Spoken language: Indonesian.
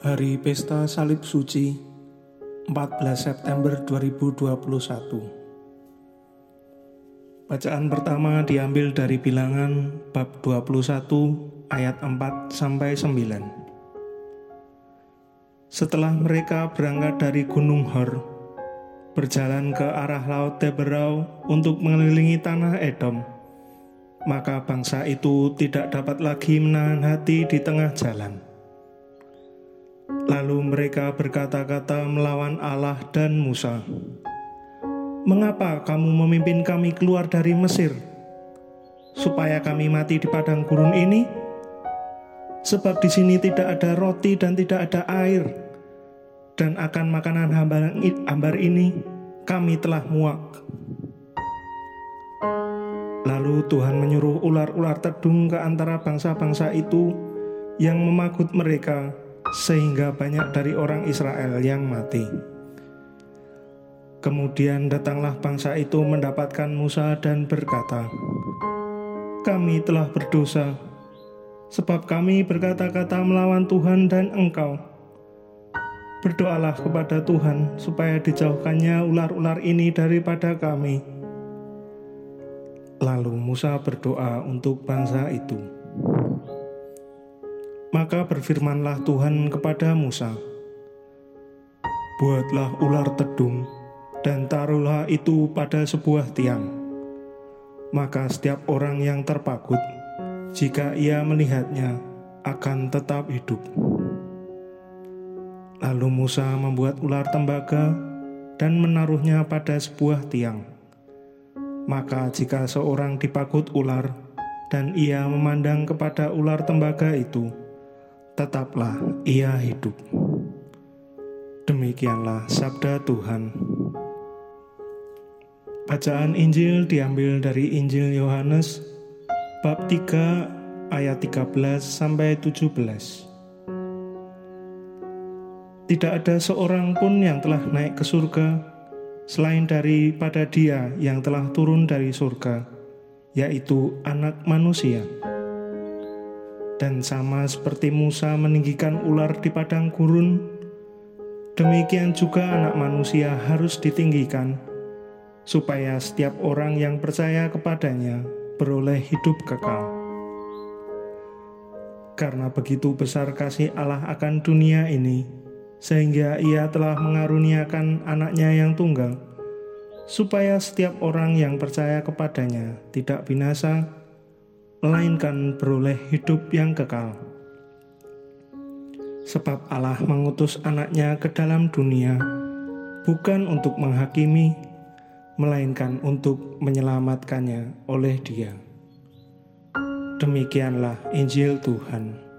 Hari Pesta Salib Suci 14 September 2021 Bacaan pertama diambil dari bilangan bab 21 ayat 4 sampai 9 Setelah mereka berangkat dari Gunung Hor berjalan ke arah Laut Teberau untuk mengelilingi tanah Edom maka bangsa itu tidak dapat lagi menahan hati di tengah jalan Lalu mereka berkata-kata melawan Allah dan Musa. Mengapa kamu memimpin kami keluar dari Mesir? Supaya kami mati di padang gurun ini? Sebab di sini tidak ada roti dan tidak ada air. Dan akan makanan hambar ini kami telah muak. Lalu Tuhan menyuruh ular-ular tedung ke antara bangsa-bangsa itu yang memagut mereka sehingga banyak dari orang Israel yang mati. Kemudian datanglah bangsa itu mendapatkan Musa dan berkata, "Kami telah berdosa, sebab kami berkata-kata melawan Tuhan dan Engkau. Berdoalah kepada Tuhan supaya dijauhkannya ular-ular ini daripada kami." Lalu Musa berdoa untuk bangsa itu. Maka berfirmanlah Tuhan kepada Musa, Buatlah ular tedung, dan taruhlah itu pada sebuah tiang. Maka setiap orang yang terpakut, jika ia melihatnya, akan tetap hidup. Lalu Musa membuat ular tembaga dan menaruhnya pada sebuah tiang. Maka jika seorang dipakut ular, dan ia memandang kepada ular tembaga itu, tetaplah ia hidup. Demikianlah sabda Tuhan. Bacaan Injil diambil dari Injil Yohanes bab 3 ayat 13 sampai 17. Tidak ada seorang pun yang telah naik ke surga selain daripada Dia yang telah turun dari surga, yaitu Anak Manusia dan sama seperti Musa meninggikan ular di padang gurun, demikian juga Anak Manusia harus ditinggikan, supaya setiap orang yang percaya kepadanya beroleh hidup kekal. Karena begitu besar kasih Allah akan dunia ini, sehingga Ia telah mengaruniakan anaknya yang tunggal, supaya setiap orang yang percaya kepadanya tidak binasa, melainkan beroleh hidup yang kekal. Sebab Allah mengutus anaknya ke dalam dunia, bukan untuk menghakimi, melainkan untuk menyelamatkannya oleh dia. Demikianlah Injil Tuhan.